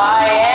I am.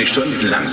24 Stunden lang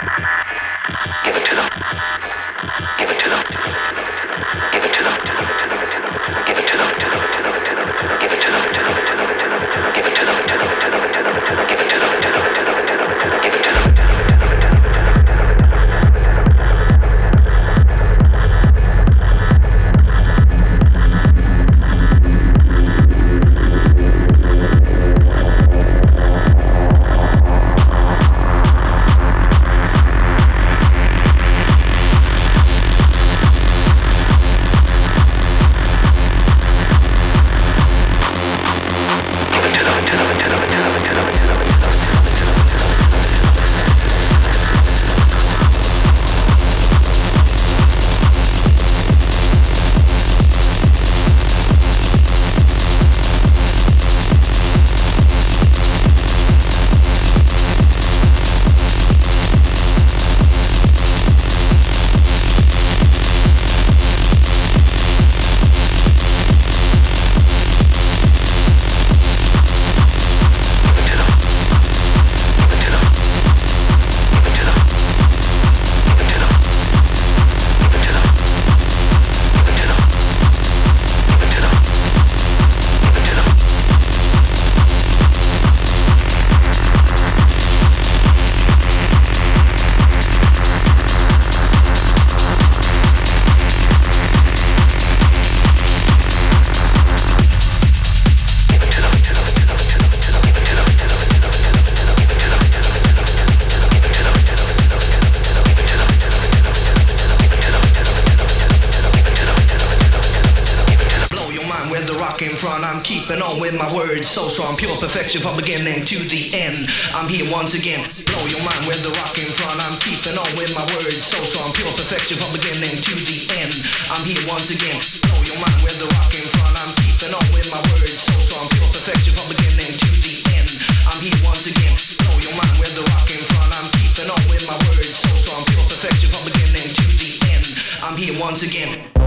Give it to them. Zu hören? perfection from beginning to the end. I'm here once again. Blow your mind with the rock in front. I'm keeping on with my words so strong. Pure perfection from beginning to the end. I'm here once again. Blow your mind with the rock in front. I'm keeping on with my words so strong. Pure perfection from beginning to the end. I'm here once again. Blow your mind with the rock in front. I'm keeping on with my words so strong. Pure perfection from beginning to the end. I'm here once again.